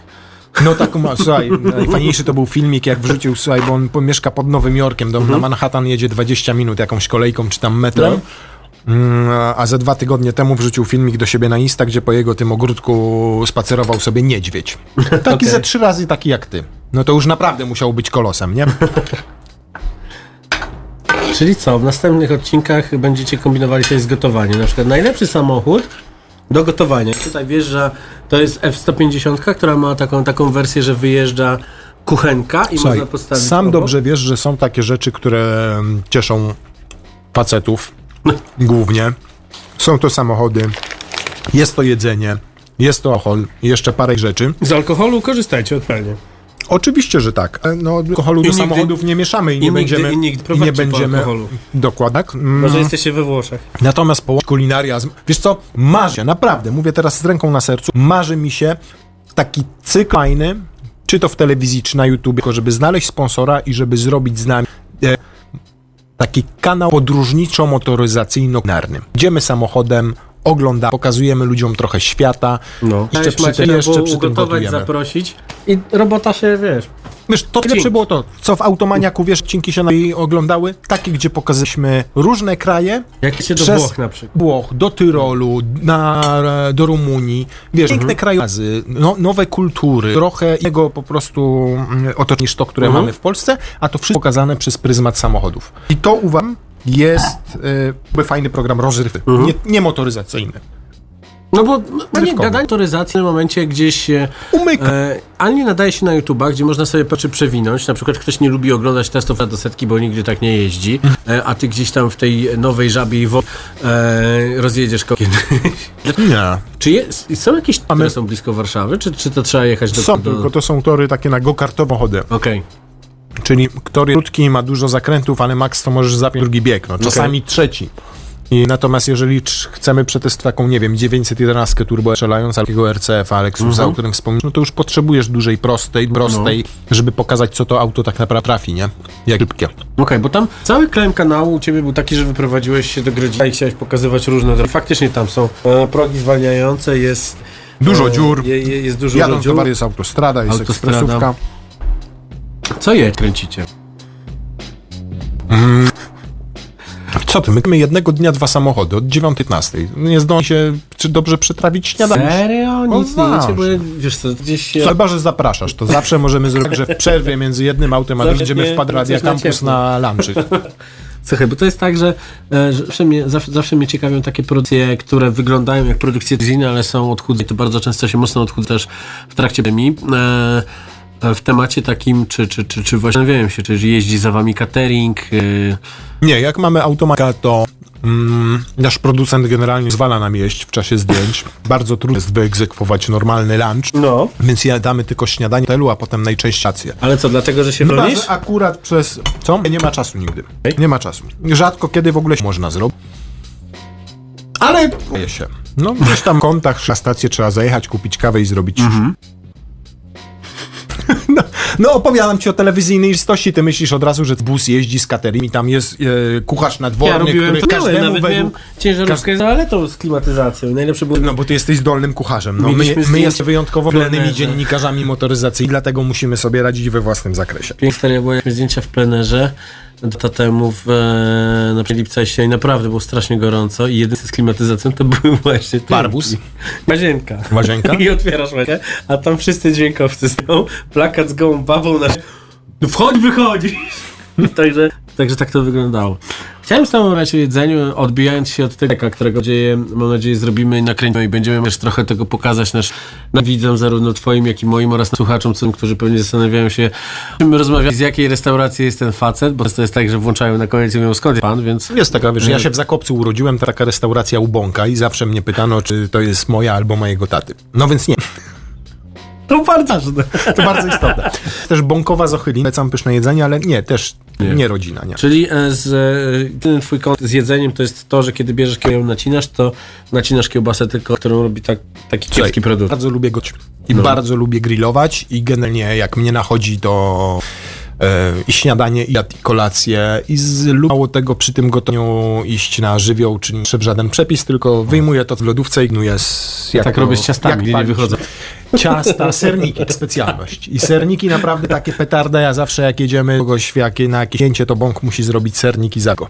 no tak, słuchaj, najfajniejszy to był filmik, jak wrzucił, słuchaj, bo on mieszka pod Nowym Jorkiem, do, na Manhattan jedzie 20 minut jakąś kolejką czy tam metrem. Mm, A ze dwa tygodnie temu wrzucił filmik do siebie na Insta, gdzie po jego tym ogródku spacerował sobie niedźwiedź. Taki Okej. ze trzy razy taki jak ty. No to już naprawdę musiał być kolosem, nie? Czyli co, w następnych odcinkach będziecie kombinowali coś z gotowaniem. Na przykład najlepszy samochód do gotowania. Tutaj wjeżdża, to jest F-150, która ma taką, taką wersję, że wyjeżdża kuchenka i Słuchaj, można postawić sam obok. dobrze wiesz, że są takie rzeczy, które mm, cieszą facetów głównie. Są to samochody, jest to jedzenie, jest to alkohol jeszcze parę rzeczy. Z alkoholu korzystajcie odpowiednio. Oczywiście, że tak. E, No, alkoholu do I nigdy- samochodów nie mieszamy i, i nie nigdy- będziemy. i nigdy nie prowadźcie po będziemy. Dokładnie. tak. Mm, Może jesteście we Włoszech. Natomiast po kulinaria, z- wiesz co, marzę, naprawdę, mówię teraz z ręką na sercu, marzy mi się taki cykl fajny, czy to w telewizji, czy na YouTube, tylko żeby znaleźć sponsora i żeby zrobić z nami e, taki kanał podróżniczo-motoryzacyjno-kulinarny. Idziemy samochodem, oglądamy, pokazujemy ludziom trochę świata, No. jeszcze przy, macie jeszcze przy tym ugotować, gotujemy. zaprosić i robota się, wiesz, Wiesz, to najlepsze było to, co w Automaniaku, wiesz, odcinki się na niej oglądały, takie, gdzie pokazaliśmy różne kraje, jak się do Włoch na przykład. Włoch, do Tyrolu, na, do Rumunii. Wiesz, piękne krajobrazy, no, nowe kultury, trochę innego po prostu mm, otoczenia niż to, które mamy w Polsce, a to wszystko pokazane przez pryzmat samochodów. I to uważam jest y, fajny program rozrywki, nie, nie motoryzacyjny. No bo no nie, Rywkowy. gadanie motoryzacji w momencie gdzieś Umyka. e, ani nadaje się na YouTube'a, gdzie można sobie patrzy przewinąć. Na przykład ktoś nie lubi oglądać testów do setki, bo nigdy tak nie jeździ, e, a ty gdzieś tam w tej nowej żabiej wo- e, rozjedziesz ko- kiedyś. Nie. Czy jest, są jakieś, które my- są blisko Warszawy, czy, czy to trzeba jechać do... Są, do... tylko to są tory takie na go-kartowe chody. Okej. Czyli jest krótki, ma dużo zakrętów, ale max to możesz zapiąć drugi bieg, no, czasami trzeci. I natomiast jeżeli chcemy przetestować taką, nie wiem, 911 turbo strzelając takiego RCF, Lexusa, o którym wspomniałem, no to już potrzebujesz dużej, prostej, prostej, żeby pokazać, co to auto tak naprawdę trafi, nie? Jak szybkie. Okej, bo tam cały klem kanału u ciebie był taki, że wyprowadziłeś się do Grodzina i chciałeś pokazywać różne drogi. Faktycznie tam są e, progi zwalniające, jest... Dużo e, dziur. Je, je, jest dużo Jadąc dziur. Jest autostrada, jest Autostrada. ekspresówka. Co je kręcicie? Co ty, my mamy jednego dnia dwa samochody, od 9.15. Nie zdąży się czy dobrze przetrawić śniadanie. Serio? Nic nie jecie, bo wiesz co, gdzieś się... Chyba, że zapraszasz, to zawsze możemy zrobić, że w przerwie między jednym autem a Zawsze drugim będziemy nie- wpadł Radia coś na Campus ciepło. na lunchy. Słuchaj, bo to jest tak, że, e, że zawsze, mnie, zawsze, zawsze mnie ciekawią takie produkcje, które wyglądają jak produkcje telewizyjne, ale są odchudzone. To bardzo często się mocno odchudza też w trakcie pandemii. E, w temacie takim, czy, czy, czy, czy właśnie, wiem się, czy jeździ za wami catering, e, Nie, jak mamy automata, to mm, nasz producent generalnie zwala nam jeść w czasie zdjęć. Bardzo trudno jest wyegzekwować normalny lunch, No. więc jadamy tylko śniadanie w hotelu, a potem najczęściej rację. ale co, dlatego, że się Chyba, bronisz? akurat przez... Co? Nie ma czasu nigdy. Nie ma czasu. Rzadko kiedy w ogóle się można zrobić. Ale się. No, gdzieś tam w kątach na stację trzeba zajechać, kupić kawę i zrobić. No, no opowiadam ci o telewizyjnej listości, ty myślisz od razu, że bus jeździ z catering i tam jest e, kucharz nadworny, Ja który miałem, każdemu nawet miałem według... ciężarówkę z toaletą z klimatyzacją. Najlepsze było... No bo ty jesteś zdolnym kucharzem. No, my, my jesteśmy wyjątkowo w plenerze. zdolnymi dziennikarzami motoryzacyjnymi, dlatego musimy sobie radzić we własnym zakresie. Piękna była, jak miałem zdjęcia w plenerze lata temu w, e, na lipca i i naprawdę było strasznie gorąco i jedyne z klimatyzacją to były właśnie te Barbus? Łazienka. Łazienka? I otwierasz łazienkę, a tam wszyscy dźwiękowcy stoją, plakat z gołą babą na... No wchodź, wychodzisz! także, także tak to wyglądało. Chciałem z tobą o jedzeniu, odbijając się od tego, którego dzieje, mam nadzieję, zrobimy i nakręcimy i będziemy też trochę tego pokazać nasz, na widzom, zarówno twoim, jak i moim oraz słuchaczom, którzy pewnie zastanawiają się, czym rozmawiać, z jakiej restauracji jest ten facet, bo to jest tak, że włączają na koniec i mówią, skąd jest pan, więc... Jest taka, wiesz, ja się w Zakopcu urodziłem, taka restauracja u Bąka i zawsze mnie pytano, czy to jest moja albo mojego taty. No więc nie. To bardzo ważne. To bardzo istotne. Też bąkowa z ochyli, polecam pyszne jedzenie, ale nie, też nie, Nie. rodzina, nie. Czyli e, z, e, ten twój kąt z jedzeniem to jest to, że kiedy bierzesz kiełbę nacinasz, to nacinasz kiełbasę tylko, którą robi tak, taki kiepski produkt. Bardzo lubię goć. I No. bardzo lubię grillować i generalnie jak mnie nachodzi to i śniadanie, i obiad, i kolację i z mało tego przy tym gotowaniu iść na żywioł, czyli nie żaden przepis, tylko wyjmuję to w lodówce i gnuję z... Jak Tak to- robię z ciastami, jak nie, wychodzę. Ciasta, serniki, specjalność. I serniki naprawdę takie petarda, ja zawsze jak jedziemy kogoś jakie, na jakieś cięcie, to bąk musi zrobić sernik i za go.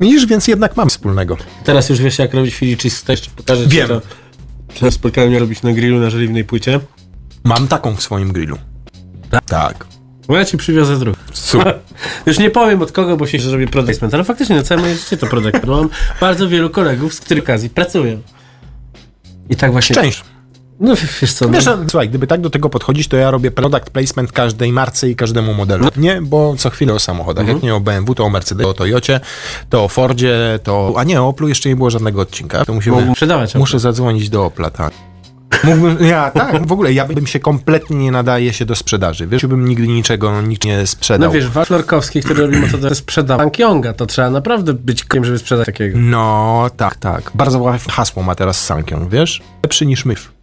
Widzisz, więc jednak mam wspólnego. Teraz już wiesz, jak robić Philly cheese jeszcze pokażę ci Wiem. to. Że spotkałem mnie robić na grillu na żeliwnej płycie. Mam taką w swoim grillu. Tak. No ja ci przywiozę drugą. Super. Już nie powiem od kogo, bo się że robię product placement, ale faktycznie na całe moje życie to product. Bo mam bardzo wielu kolegów, z których okazji pracują. I tak właśnie... Szczęść. No wiesz co, no, Wiesz, a, słuchaj, gdyby tak do tego podchodzić, to ja robię product placement każdej marce i każdemu modelu. Nie, bo co chwilę o samochodach. Jak nie o BMW, to o Mercedes, o Toyocie, to o Fordzie, to... A nie, o Oplu jeszcze nie było żadnego odcinka. To musimy... Sprzedawać. Muszę zadzwonić do Opla, tak. Mógłbym, ja tak, w ogóle ja bym się kompletnie nie nadaje się do sprzedaży. Wiesz, bym nigdy niczego nic nie sprzedał. no wiesz, Florkowski, który robi motodę, sprzedał Hank Yonga, to trzeba naprawdę być kojem, żeby sprzedać takiego. No, tak, tak. Bardzo ładne hasło ma teraz Sankion, wiesz? Lepszy niż mysz.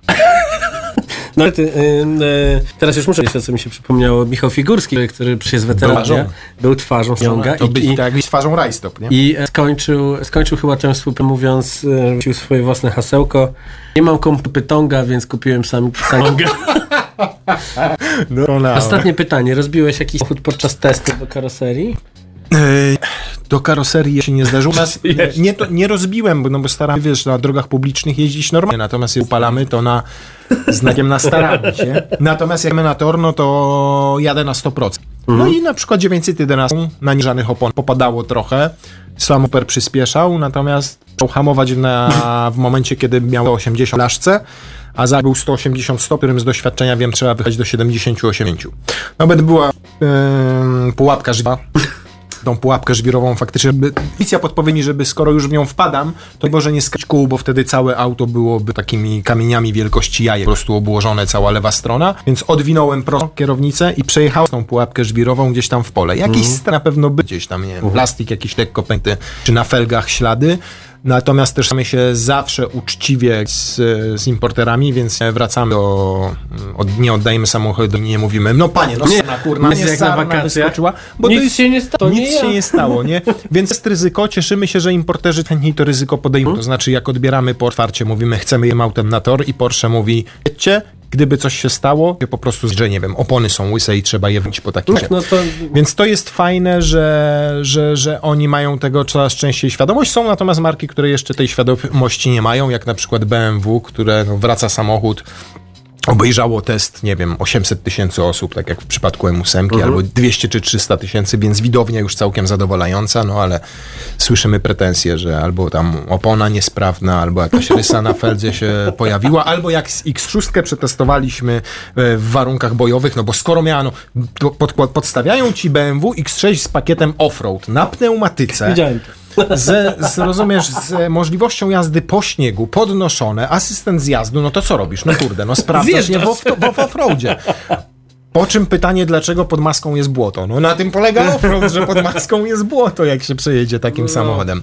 No ty, y, y, teraz już muszę powiedzieć, co mi się przypomniało. Michał Figurski, który jest weteranem, twarzą. był twarzą Yonga To i, być i, tak jakbyś twarzą rajstop, nie? i e, skończył, skończył chyba tę współpracę mówiąc, e, rzucił swoje własne hasełko. Nie mam kompy Tonga, więc kupiłem sam Tonga. No, no. Ostatnie pytanie. Rozbiłeś jakiś samochód podczas testu do karoserii? Ej, Do karoserii się nie zdarzyło. Nas, nie, to, nie rozbiłem, bo, no bo staramy, wiesz, na drogach publicznych jeździć normalnie, natomiast jak upalamy, to na znakiem na staramy się. Natomiast jak my na tor, no to jadę na 100%. No i na przykład 911 na nieżanych opon popadało trochę, samoper przyspieszał, natomiast chciał hamować na, w momencie, kiedy miał 80 laszce, a za był 180 stop, którym z doświadczenia wiem, trzeba wyjechać do 78. Nawet była em, pułapka żywa, tą pułapkę żwirową faktycznie, żeby policja podpowiedzi, żeby skoro już w nią wpadam, to może nie skać kół, bo wtedy całe auto byłoby takimi kamieniami wielkości jajek, po prostu obłożone cała lewa strona, więc odwinąłem prosto kierownicę i przejechałem tą pułapkę żwirową gdzieś tam w pole. Jakiś st- na pewno by gdzieś tam, nie wiem, plastik jakiś lekko pękty, czy na felgach ślady, Natomiast też mamy się zawsze uczciwie z, z importerami, więc wracamy do. Od, nie oddajemy samochodu, nie mówimy, no panie, no Nie, nie, kurna, jest nie jak na wakacjach. bo Nic to jest, się nie stało, Nic nie się ja. nie stało, nie? Więc jest ryzyko, cieszymy się, że importerzy chętniej to ryzyko podejmują. To znaczy, jak odbieramy po otwarcie, mówimy, chcemy jem autem na tor i Porsche mówi, wiecie, gdyby coś się stało, to po prostu, że nie wiem, opony są łyse i trzeba je wziąć po takim Tak, no to więc to jest fajne, że, że, że oni mają tego coraz częściej świadomość. Są natomiast marki, które jeszcze tej świadomości nie mają, jak na przykład BMW, które no, wraca samochód. Obejrzało test, nie wiem, 800 tysięcy osób, tak jak w przypadku M8, albo 200 czy 300 tysięcy, więc widownia już całkiem zadowalająca, no ale słyszymy pretensje, że albo tam opona niesprawna, albo jakaś rysa na feldzie się pojawiła, albo jak z X6 przetestowaliśmy e, w warunkach bojowych, no bo skoro miano, pod, pod, podstawiają ci BMW X6 z pakietem off-road na pneumatyce, widziałem to. Z, z, rozumiesz, z możliwością jazdy po śniegu, podnoszone, asystent zjazdu, no to co robisz? No kurde, no sprawdzasz je w, w, w offroadzie. Po czym pytanie, dlaczego pod maską jest błoto? No na tym polega offroad, że pod maską jest błoto, jak się przejedzie takim samochodem.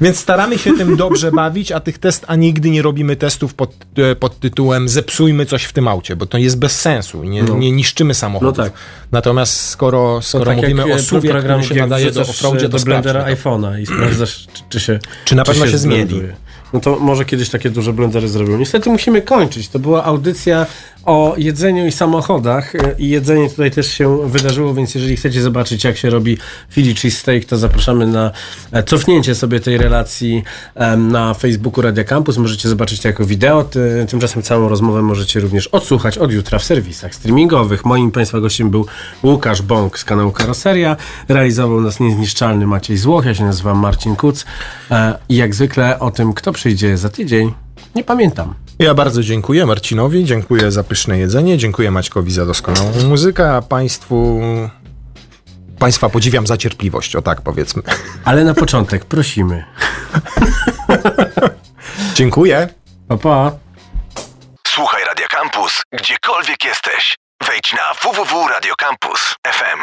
Więc staramy się tym dobrze bawić, a tych test, a nigdy nie robimy testów pod, e, pod tytułem zepsujmy coś w tym aucie, bo to jest bez sensu nie, nie niszczymy samochodów. No tak. Natomiast skoro, skoro tak mówimy o e, suwie, program, który się nadaje do offroadzie, do blendera iPhone'a i sprawdzasz, czy, czy się Czy na pewno się zmieni. zblenduje. No to może kiedyś takie duże blendery zrobią. Niestety musimy kończyć. To była audycja o jedzeniu i samochodach e, i jedzenie tutaj też się wydarzyło, więc jeżeli chcecie zobaczyć jak się robi Philly cheesesteak, to zapraszamy na e, cofnięcie sobie tej relacji na Facebooku Radia Campus. Możecie zobaczyć to jako wideo. Ty, tymczasem całą rozmowę możecie również odsłuchać od jutra w serwisach streamingowych. Moim Państwa gościem był Łukasz Bąk z kanału Karoseria. Realizował nas niezniszczalny Maciej Złoch. Ja się nazywam Marcin Kuc. E, I jak zwykle o tym, kto przyjdzie za tydzień, nie pamiętam. Ja bardzo dziękuję Marcinowi, dziękuję za pyszne jedzenie, dziękuję Maćkowi za doskonałą muzykę, a Państwu... Państwa podziwiam za cierpliwość, o tak powiedzmy. Ale na początek prosimy. Dziękuję. Pa, pa. Słuchaj Radio Campus. Campus, gdziekolwiek jesteś. Wejdź na www.radiocampus.fm.